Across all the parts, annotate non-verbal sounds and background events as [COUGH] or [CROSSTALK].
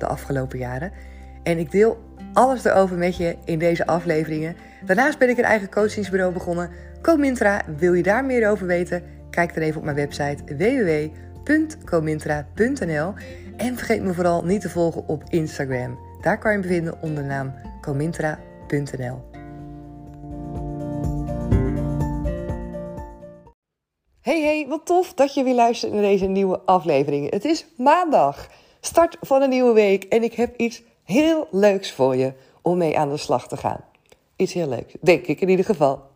de afgelopen jaren. En ik deel alles erover met je in deze afleveringen. Daarnaast ben ik een eigen coachingsbureau begonnen. Comintra, wil je daar meer over weten? Kijk dan even op mijn website www.comintra.nl. En vergeet me vooral niet te volgen op Instagram. Daar kan je me vinden onder de naam comintra.nl. Hey hey, wat tof dat je weer luistert naar deze nieuwe aflevering. Het is maandag, start van een nieuwe week en ik heb iets heel leuks voor je om mee aan de slag te gaan. Iets heel leuks, denk ik in ieder geval.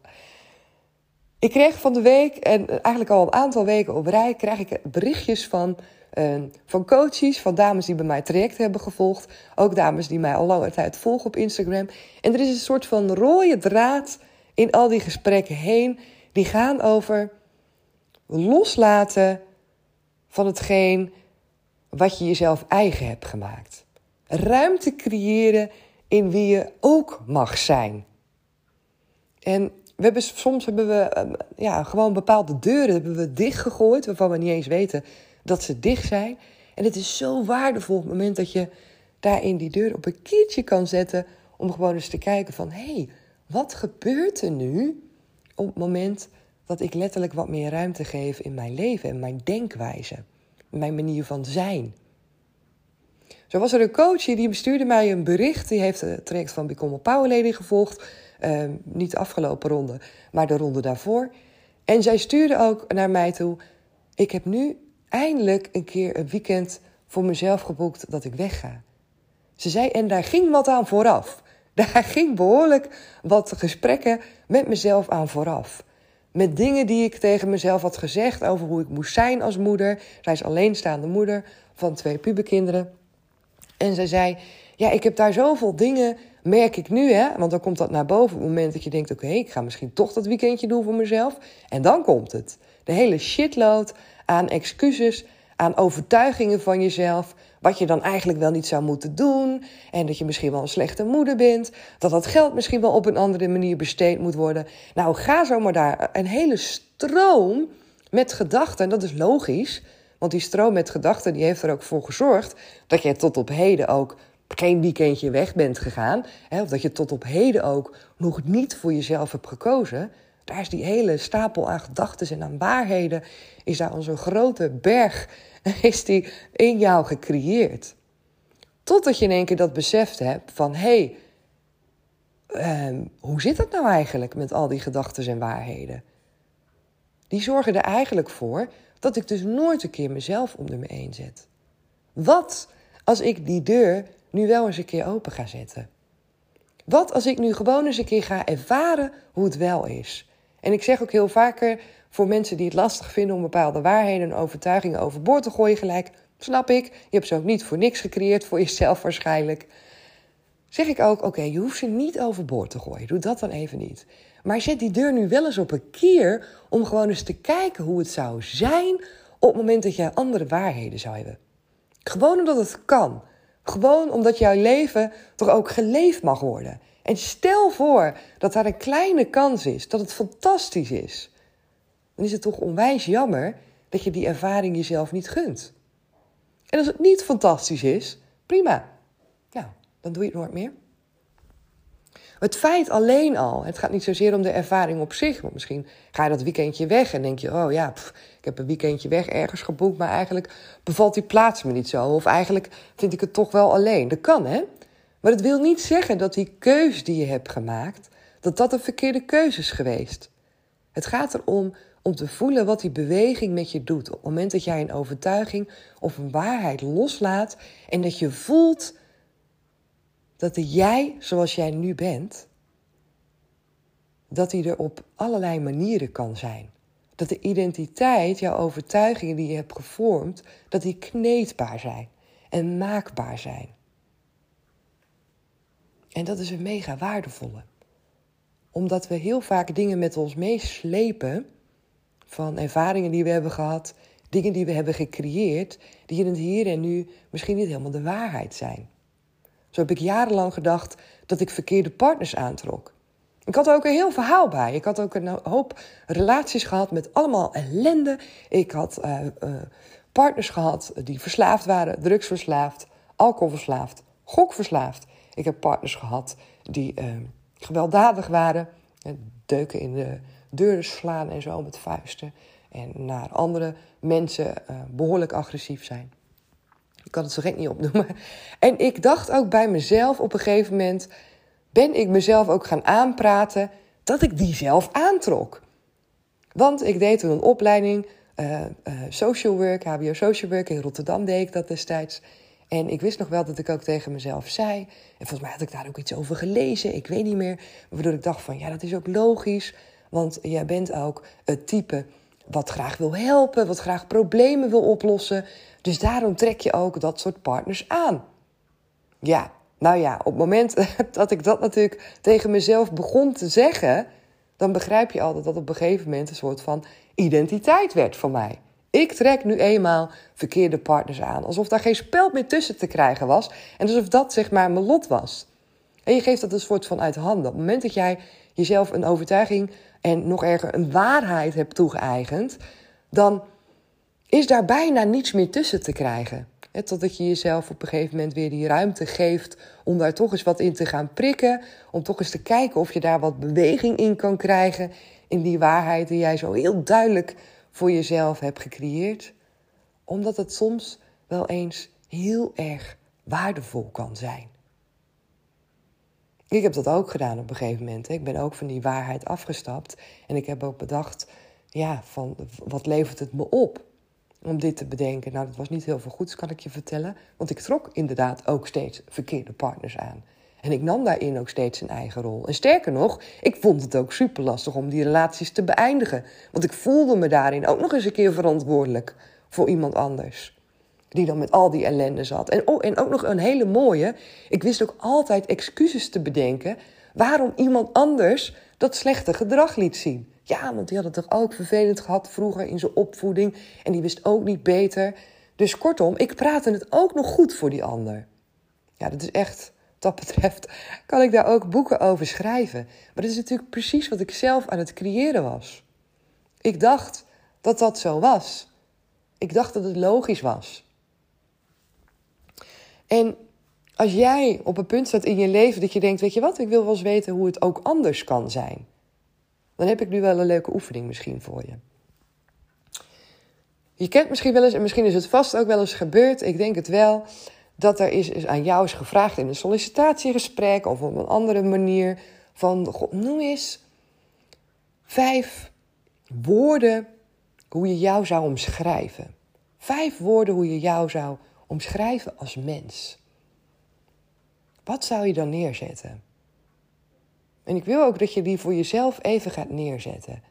Ik kreeg van de week, en eigenlijk al een aantal weken op rij, krijg ik berichtjes van, uh, van coaches, van dames die bij mij traject hebben gevolgd. Ook dames die mij al lange tijd volgen op Instagram. En er is een soort van rode draad in al die gesprekken heen. Die gaan over loslaten van hetgeen wat je jezelf eigen hebt gemaakt. Ruimte creëren in wie je ook mag zijn. En we hebben, soms hebben we ja, gewoon bepaalde deuren hebben we dichtgegooid, waarvan we niet eens weten dat ze dicht zijn. En het is zo waardevol op het moment dat je daarin die deur op een kiertje kan zetten, om gewoon eens te kijken van, hé, hey, wat gebeurt er nu op het moment dat ik letterlijk wat meer ruimte geef in mijn leven en mijn denkwijze, mijn manier van zijn. Zo was er een coach die bestuurde mij een bericht. Die heeft het traject van Become a gevolgd. Uh, niet de afgelopen ronde, maar de ronde daarvoor. En zij stuurde ook naar mij toe: Ik heb nu eindelijk een keer een weekend voor mezelf geboekt dat ik wegga. Ze zei, en daar ging wat aan vooraf. [LAUGHS] Daar ging behoorlijk wat gesprekken met mezelf aan vooraf. Met dingen die ik tegen mezelf had gezegd over hoe ik moest zijn als moeder. Zij is alleenstaande moeder van twee puberkinderen. En zij zei: Ja, ik heb daar zoveel dingen, merk ik nu, hè? Want dan komt dat naar boven op het moment dat je denkt: Oké, ik ga misschien toch dat weekendje doen voor mezelf. En dan komt het. De hele shitload aan excuses, aan overtuigingen van jezelf. Wat je dan eigenlijk wel niet zou moeten doen. En dat je misschien wel een slechte moeder bent. Dat dat geld misschien wel op een andere manier besteed moet worden. Nou, ga zomaar daar een hele stroom met gedachten. En dat is logisch. Want die stroom met gedachten die heeft er ook voor gezorgd dat je tot op heden ook geen weekendje weg bent gegaan. Hè, of dat je tot op heden ook nog niet voor jezelf hebt gekozen. Daar is die hele stapel aan gedachten en aan waarheden. Is daar al zo'n grote berg [LAUGHS] is die in jou gecreëerd. Totdat je in één keer dat beseft hebt van... hé, hey, uh, hoe zit het nou eigenlijk met al die gedachten en waarheden? Die zorgen er eigenlijk voor dat ik dus nooit een keer mezelf om me heen zet. Wat als ik die deur nu wel eens een keer open ga zetten? Wat als ik nu gewoon eens een keer ga ervaren hoe het wel is? En ik zeg ook heel vaker voor mensen die het lastig vinden om bepaalde waarheden en overtuigingen overboord te gooien, gelijk, snap ik, je hebt ze ook niet voor niks gecreëerd, voor jezelf waarschijnlijk. Zeg ik ook, oké, je hoeft ze niet overboord te gooien, doe dat dan even niet. Maar zet die deur nu wel eens op een kier om gewoon eens te kijken hoe het zou zijn op het moment dat jij andere waarheden zou hebben. Gewoon omdat het kan. Gewoon omdat jouw leven toch ook geleefd mag worden. En stel voor dat daar een kleine kans is, dat het fantastisch is. Dan is het toch onwijs jammer dat je die ervaring jezelf niet gunt. En als het niet fantastisch is, prima. Nou, dan doe je het nooit meer. Het feit alleen al, het gaat niet zozeer om de ervaring op zich. Want misschien ga je dat weekendje weg en denk je: oh ja, ik heb een weekendje weg ergens geboekt, maar eigenlijk bevalt die plaats me niet zo. Of eigenlijk vind ik het toch wel alleen. Dat kan, hè? Maar het wil niet zeggen dat die keus die je hebt gemaakt, dat dat een verkeerde keuze is geweest. Het gaat erom om te voelen wat die beweging met je doet. Op het moment dat jij een overtuiging of een waarheid loslaat en dat je voelt dat de jij zoals jij nu bent, dat die er op allerlei manieren kan zijn. Dat de identiteit, jouw overtuigingen die je hebt gevormd, dat die kneedbaar zijn en maakbaar zijn. En dat is een mega waardevolle. Omdat we heel vaak dingen met ons meeslepen van ervaringen die we hebben gehad, dingen die we hebben gecreëerd, die in het hier en nu misschien niet helemaal de waarheid zijn. Zo heb ik jarenlang gedacht dat ik verkeerde partners aantrok. Ik had ook een heel verhaal bij. Ik had ook een hoop relaties gehad met allemaal ellende. Ik had uh, uh, partners gehad die verslaafd waren, drugsverslaafd, alcoholverslaafd, gokverslaafd. Ik heb partners gehad die uh, gewelddadig waren, deuken in de deuren slaan en zo met vuisten. En naar andere mensen behoorlijk agressief zijn. Ik kan het zo gek niet opnoemen. En ik dacht ook bij mezelf op een gegeven moment ben ik mezelf ook gaan aanpraten dat ik die zelf aantrok. Want ik deed toen een opleiding, uh, uh, social work, HBO social work in Rotterdam deed ik dat destijds. En ik wist nog wel dat ik ook tegen mezelf zei. En volgens mij had ik daar ook iets over gelezen, ik weet niet meer. Waardoor ik dacht van ja, dat is ook logisch. Want jij bent ook het type wat graag wil helpen, wat graag problemen wil oplossen. Dus daarom trek je ook dat soort partners aan. Ja, nou ja, op het moment [LAUGHS] dat ik dat natuurlijk tegen mezelf begon te zeggen, dan begrijp je altijd dat op een gegeven moment een soort van identiteit werd voor mij. Ik trek nu eenmaal verkeerde partners aan, alsof daar geen spel meer tussen te krijgen was en alsof dat zeg maar mijn lot was. En je geeft dat een soort van uit handen. Op het moment dat jij jezelf een overtuiging en nog erger een waarheid hebt toegeëigend, dan is daar bijna niets meer tussen te krijgen. totdat je jezelf op een gegeven moment weer die ruimte geeft om daar toch eens wat in te gaan prikken. Om toch eens te kijken of je daar wat beweging in kan krijgen. In die waarheid die jij zo heel duidelijk voor jezelf hebt gecreëerd. Omdat het soms wel eens heel erg waardevol kan zijn. Ik heb dat ook gedaan op een gegeven moment. Ik ben ook van die waarheid afgestapt. En ik heb ook bedacht, ja, van wat levert het me op? om dit te bedenken. Nou, dat was niet heel veel goeds, kan ik je vertellen. Want ik trok inderdaad ook steeds verkeerde partners aan. En ik nam daarin ook steeds een eigen rol. En sterker nog, ik vond het ook super lastig om die relaties te beëindigen. Want ik voelde me daarin ook nog eens een keer verantwoordelijk voor iemand anders. Die dan met al die ellende zat. En, oh, en ook nog een hele mooie. Ik wist ook altijd excuses te bedenken waarom iemand anders dat slechte gedrag liet zien. Ja, want die had het toch ook vervelend gehad vroeger in zijn opvoeding. En die wist ook niet beter. Dus kortom, ik praatte het ook nog goed voor die ander. Ja, dat is echt, dat betreft, kan ik daar ook boeken over schrijven. Maar dat is natuurlijk precies wat ik zelf aan het creëren was. Ik dacht dat dat zo was. Ik dacht dat het logisch was. En als jij op een punt staat in je leven dat je denkt: Weet je wat, ik wil wel eens weten hoe het ook anders kan zijn dan heb ik nu wel een leuke oefening misschien voor je. Je kent misschien wel eens, en misschien is het vast ook wel eens gebeurd, ik denk het wel, dat er is, is aan jou is gevraagd in een sollicitatiegesprek of op een andere manier van, noem eens vijf woorden hoe je jou zou omschrijven. Vijf woorden hoe je jou zou omschrijven als mens. Wat zou je dan neerzetten? En ik wil ook dat je die voor jezelf even gaat neerzetten.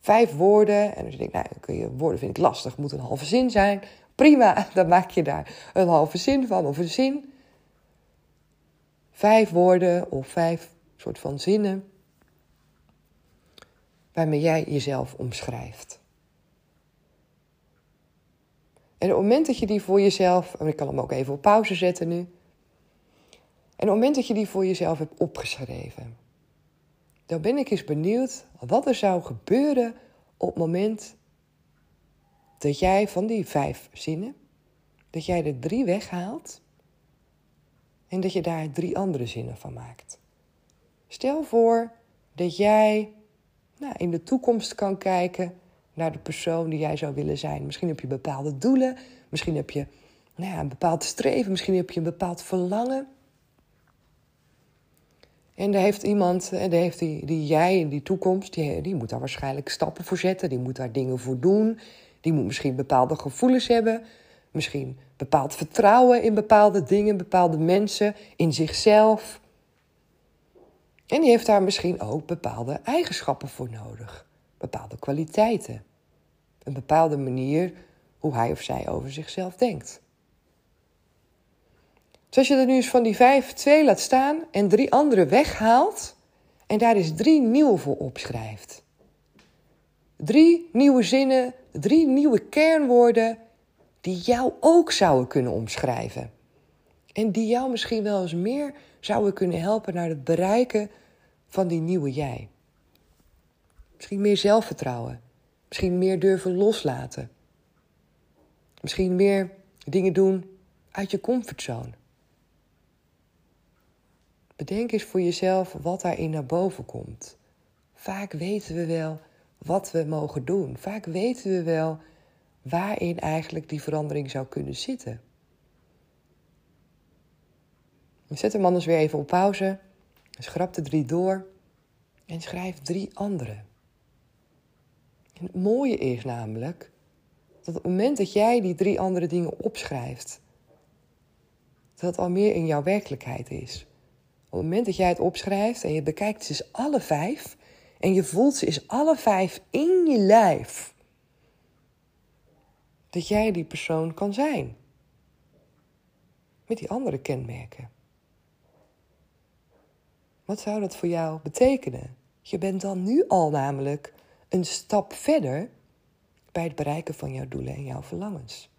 Vijf woorden. En als je denkt, nou, kun je, woorden vind ik lastig, moet een halve zin zijn. Prima, [LAUGHS] dan maak je daar een halve zin van of een zin. Vijf woorden of vijf soort van zinnen. Waarmee jij jezelf omschrijft. En op het moment dat je die voor jezelf, en ik kan hem ook even op pauze zetten nu. En op het moment dat je die voor jezelf hebt opgeschreven, dan ben ik eens benieuwd wat er zou gebeuren op het moment dat jij van die vijf zinnen, dat jij er drie weghaalt en dat je daar drie andere zinnen van maakt. Stel voor dat jij nou, in de toekomst kan kijken naar de persoon die jij zou willen zijn. Misschien heb je bepaalde doelen, misschien heb je nou ja, een bepaald streven, misschien heb je een bepaald verlangen. En daar heeft iemand, en daar heeft die, die jij in die toekomst, die, die moet daar waarschijnlijk stappen voor zetten. Die moet daar dingen voor doen. Die moet misschien bepaalde gevoelens hebben. Misschien bepaald vertrouwen in bepaalde dingen, bepaalde mensen, in zichzelf. En die heeft daar misschien ook bepaalde eigenschappen voor nodig. Bepaalde kwaliteiten. Een bepaalde manier hoe hij of zij over zichzelf denkt. Dus als je er nu eens van die vijf twee laat staan en drie andere weghaalt en daar eens drie nieuwe voor opschrijft. Drie nieuwe zinnen, drie nieuwe kernwoorden die jou ook zouden kunnen omschrijven. En die jou misschien wel eens meer zouden kunnen helpen naar het bereiken van die nieuwe jij. Misschien meer zelfvertrouwen. Misschien meer durven loslaten. Misschien meer dingen doen uit je comfortzone. Bedenk eens voor jezelf wat daarin naar boven komt. Vaak weten we wel wat we mogen doen. Vaak weten we wel waarin eigenlijk die verandering zou kunnen zitten. Zet hem anders weer even op pauze. Schrap de drie door en schrijf drie andere. En het mooie is namelijk dat op het moment dat jij die drie andere dingen opschrijft, dat al meer in jouw werkelijkheid is. Op het moment dat jij het opschrijft en je bekijkt ze eens alle vijf en je voelt ze eens alle vijf in je lijf, dat jij die persoon kan zijn. Met die andere kenmerken. Wat zou dat voor jou betekenen? Je bent dan nu al namelijk een stap verder bij het bereiken van jouw doelen en jouw verlangens.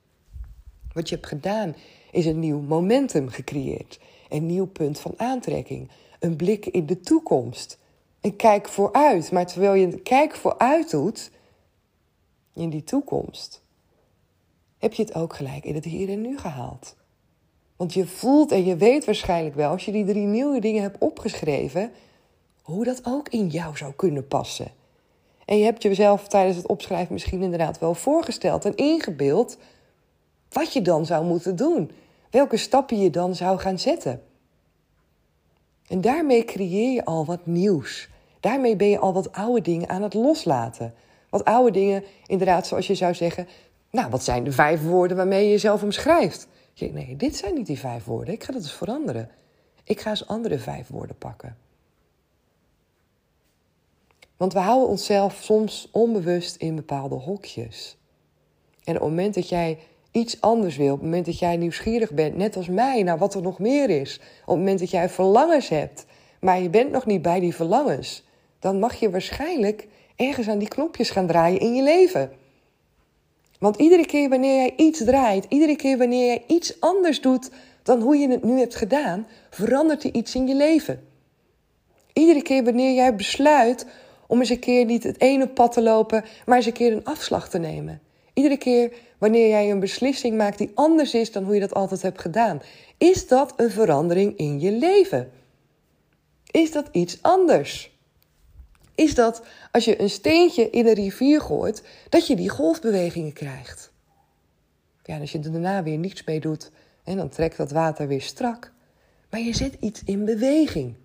Wat je hebt gedaan is een nieuw momentum gecreëerd, een nieuw punt van aantrekking, een blik in de toekomst, een kijk vooruit. Maar terwijl je kijk vooruit doet in die toekomst, heb je het ook gelijk in het hier en nu gehaald. Want je voelt en je weet waarschijnlijk wel, als je die drie nieuwe dingen hebt opgeschreven, hoe dat ook in jou zou kunnen passen. En je hebt jezelf tijdens het opschrijven misschien inderdaad wel voorgesteld en ingebeeld wat je dan zou moeten doen. Welke stappen je dan zou gaan zetten. En daarmee creëer je al wat nieuws. Daarmee ben je al wat oude dingen aan het loslaten. Wat oude dingen, inderdaad, zoals je zou zeggen. Nou, wat zijn de vijf woorden waarmee je jezelf omschrijft? Nee, dit zijn niet die vijf woorden. Ik ga dat eens veranderen. Ik ga eens andere vijf woorden pakken. Want we houden onszelf soms onbewust in bepaalde hokjes. En op het moment dat jij iets anders wil, op het moment dat jij nieuwsgierig bent, net als mij, naar wat er nog meer is, op het moment dat jij verlangens hebt, maar je bent nog niet bij die verlangens, dan mag je waarschijnlijk ergens aan die knopjes gaan draaien in je leven. Want iedere keer wanneer jij iets draait, iedere keer wanneer jij iets anders doet dan hoe je het nu hebt gedaan, verandert er iets in je leven. Iedere keer wanneer jij besluit om eens een keer niet het ene pad te lopen, maar eens een keer een afslag te nemen. Iedere keer wanneer jij een beslissing maakt die anders is dan hoe je dat altijd hebt gedaan, is dat een verandering in je leven. Is dat iets anders? Is dat als je een steentje in een rivier gooit, dat je die golfbewegingen krijgt? Ja, en als je er daarna weer niets mee doet, en dan trekt dat water weer strak. Maar je zet iets in beweging.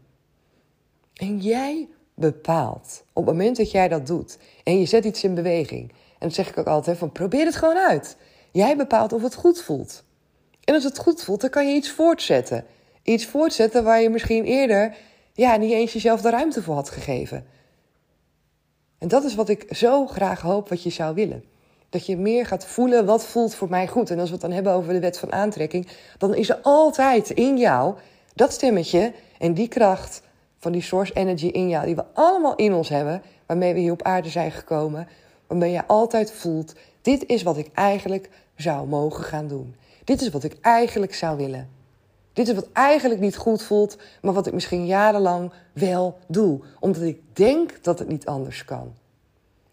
En jij bepaalt. Op het moment dat jij dat doet en je zet iets in beweging. En dat zeg ik ook altijd: van probeer het gewoon uit. Jij bepaalt of het goed voelt. En als het goed voelt, dan kan je iets voortzetten. Iets voortzetten waar je misschien eerder ja, niet eens jezelf de ruimte voor had gegeven. En dat is wat ik zo graag hoop wat je zou willen. Dat je meer gaat voelen wat voelt voor mij goed. En als we het dan hebben over de wet van aantrekking, dan is er altijd in jou dat stemmetje en die kracht van die source energy in jou, die we allemaal in ons hebben, waarmee we hier op aarde zijn gekomen, waarmee je altijd voelt: dit is wat ik eigenlijk zou mogen gaan doen. Dit is wat ik eigenlijk zou willen. Dit is wat eigenlijk niet goed voelt, maar wat ik misschien jarenlang wel doe. Omdat ik denk dat het niet anders kan.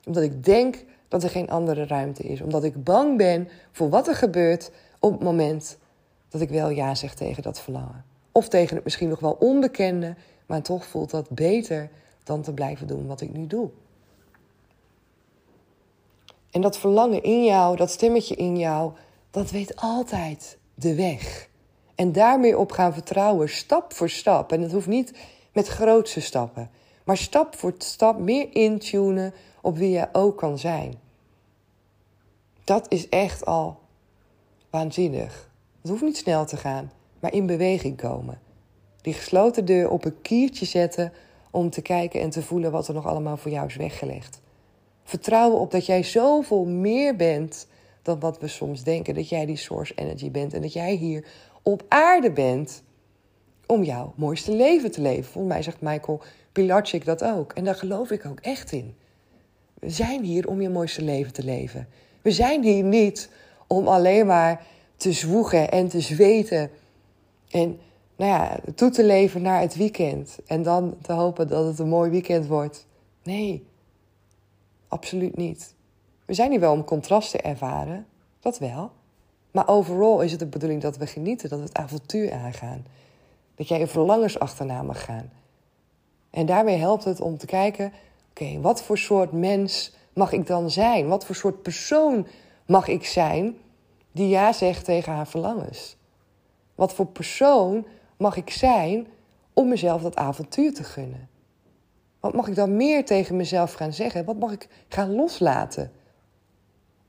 Omdat ik denk dat er geen andere ruimte is. Omdat ik bang ben voor wat er gebeurt op het moment dat ik wel ja zeg tegen dat verlangen. Of tegen het misschien nog wel onbekende, maar toch voelt dat beter dan te blijven doen wat ik nu doe. En dat verlangen in jou, dat stemmetje in jou, dat weet altijd de weg. En daarmee op gaan vertrouwen, stap voor stap. En het hoeft niet met grootste stappen, maar stap voor stap meer intunen op wie je ook kan zijn. Dat is echt al waanzinnig. Het hoeft niet snel te gaan, maar in beweging komen. Die gesloten deur op een kiertje zetten om te kijken en te voelen wat er nog allemaal voor jou is weggelegd. Vertrouwen op dat jij zoveel meer bent dan wat we soms denken. Dat jij die source energy bent en dat jij hier op aarde bent om jouw mooiste leven te leven. Volgens mij zegt Michael Pilarczyk dat ook. En daar geloof ik ook echt in. We zijn hier om je mooiste leven te leven. We zijn hier niet om alleen maar te zwoegen en te zweten. En nou ja, toe te leven naar het weekend. En dan te hopen dat het een mooi weekend wordt. Nee, absoluut niet. We zijn hier wel om contrast te ervaren. Dat wel. Maar overal is het de bedoeling dat we genieten, dat we het avontuur aangaan. Dat jij je verlangens achterna mag gaan. En daarmee helpt het om te kijken: oké, wat voor soort mens mag ik dan zijn? Wat voor soort persoon mag ik zijn die ja zegt tegen haar verlangens? Wat voor persoon mag ik zijn om mezelf dat avontuur te gunnen? Wat mag ik dan meer tegen mezelf gaan zeggen? Wat mag ik gaan loslaten?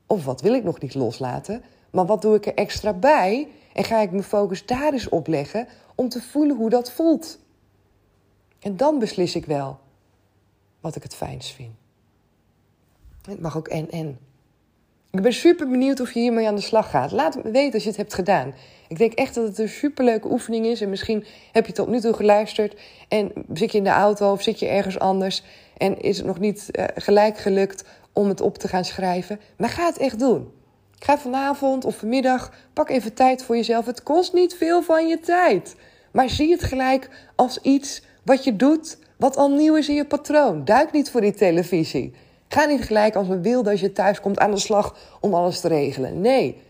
Of wat wil ik nog niet loslaten? Maar wat doe ik er extra bij? En ga ik mijn focus daar eens op leggen om te voelen hoe dat voelt? En dan beslis ik wel wat ik het fijnst vind. Het mag ook en en. Ik ben super benieuwd of je hiermee aan de slag gaat. Laat me weten als je het hebt gedaan. Ik denk echt dat het een superleuke oefening is. En misschien heb je tot nu toe geluisterd. En zit je in de auto of zit je ergens anders. En is het nog niet uh, gelijk gelukt om het op te gaan schrijven. Maar ga het echt doen. Ga vanavond of vanmiddag, pak even tijd voor jezelf. Het kost niet veel van je tijd. Maar zie het gelijk als iets wat je doet, wat al nieuw is in je patroon. Duik niet voor die televisie. Ga niet gelijk als een wilde als je thuis komt aan de slag om alles te regelen. Nee,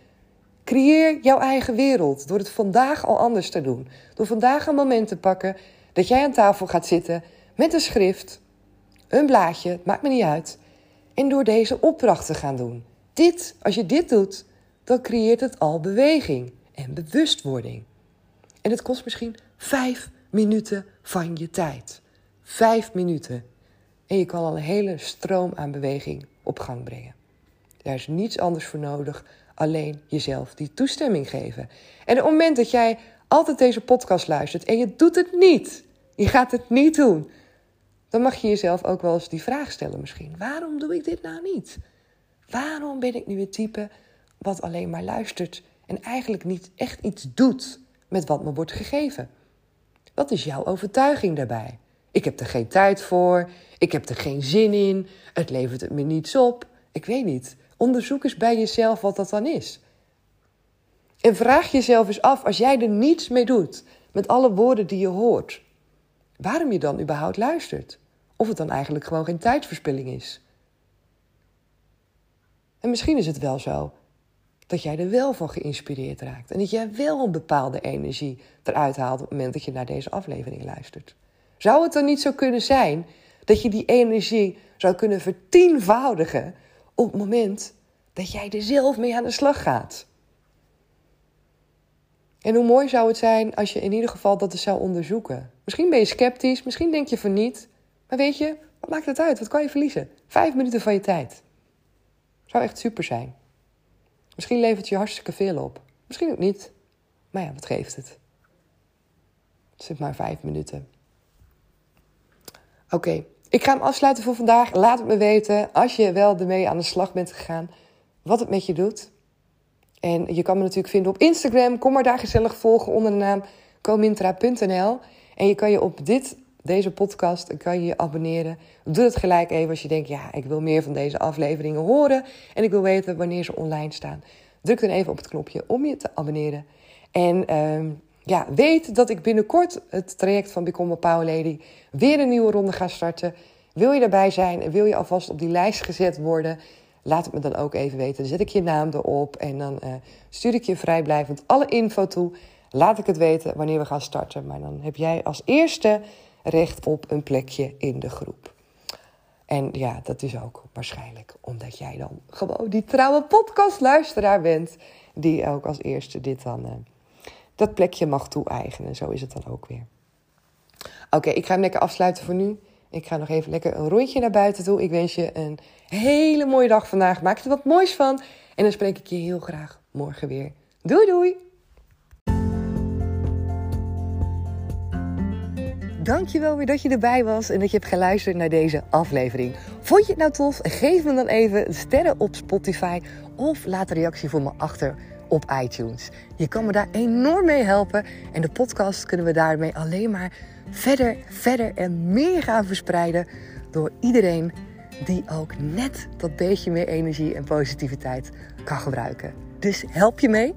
creëer jouw eigen wereld door het vandaag al anders te doen. Door vandaag een moment te pakken dat jij aan tafel gaat zitten met een schrift, een blaadje, maakt me niet uit. En door deze opdracht te gaan doen. Dit, als je dit doet, dan creëert het al beweging en bewustwording. En het kost misschien vijf minuten van je tijd. Vijf minuten. En je kan al een hele stroom aan beweging op gang brengen. Daar is niets anders voor nodig, alleen jezelf die toestemming geven. En op het moment dat jij altijd deze podcast luistert en je doet het niet, je gaat het niet doen, dan mag je jezelf ook wel eens die vraag stellen misschien. Waarom doe ik dit nou niet? Waarom ben ik nu het type wat alleen maar luistert en eigenlijk niet echt iets doet met wat me wordt gegeven? Wat is jouw overtuiging daarbij? Ik heb er geen tijd voor, ik heb er geen zin in, het levert het me niets op. Ik weet niet. Onderzoek eens bij jezelf wat dat dan is. En vraag jezelf eens af, als jij er niets mee doet, met alle woorden die je hoort, waarom je dan überhaupt luistert? Of het dan eigenlijk gewoon geen tijdverspilling is. En misschien is het wel zo dat jij er wel van geïnspireerd raakt. En dat jij wel een bepaalde energie eruit haalt op het moment dat je naar deze aflevering luistert. Zou het dan niet zo kunnen zijn dat je die energie zou kunnen vertienvoudigen op het moment dat jij er zelf mee aan de slag gaat? En hoe mooi zou het zijn als je in ieder geval dat eens zou onderzoeken. Misschien ben je sceptisch, misschien denk je van niet. Maar weet je, wat maakt het uit? Wat kan je verliezen? Vijf minuten van je tijd. Zou echt super zijn. Misschien levert je hartstikke veel op. Misschien ook niet. Maar ja, wat geeft het? Het zit maar vijf minuten. Oké, ik ga hem afsluiten voor vandaag. Laat het me weten als je wel ermee aan de slag bent gegaan. Wat het met je doet. En je kan me natuurlijk vinden op Instagram. Kom maar daar gezellig volgen onder de naam comintra.nl. En je kan je op dit, deze podcast kan je, abonneren. Doe het gelijk even als je denkt, ja, ik wil meer van deze afleveringen horen. En ik wil weten wanneer ze online staan. Druk dan even op het knopje om je te abonneren. En uh, ja, weet dat ik binnenkort het traject van Become a Power Lady weer een nieuwe ronde ga starten. Wil je daarbij zijn en wil je alvast op die lijst gezet worden? Laat het me dan ook even weten. Dan zet ik je naam erop en dan uh, stuur ik je vrijblijvend alle info toe. Laat ik het weten wanneer we gaan starten. Maar dan heb jij als eerste recht op een plekje in de groep. En ja, dat is ook waarschijnlijk omdat jij dan gewoon die trouwe podcastluisteraar bent. Die ook als eerste dit dan... Uh, dat plekje mag toe-eigenen. Zo is het dan ook weer. Oké, ik ga hem lekker afsluiten voor nu. Ik ga nog even lekker een rondje naar buiten toe. Ik wens je een hele mooie dag vandaag. Maak er wat moois van. En dan spreek ik je heel graag morgen weer. Doei doei! dankjewel weer dat je erbij was en dat je hebt geluisterd naar deze aflevering. Vond je het nou tof? Geef me dan even sterren op Spotify of laat een reactie voor me achter op iTunes. Je kan me daar enorm mee helpen en de podcast kunnen we daarmee alleen maar verder, verder en meer gaan verspreiden door iedereen die ook net dat beetje meer energie en positiviteit kan gebruiken. Dus help je mee?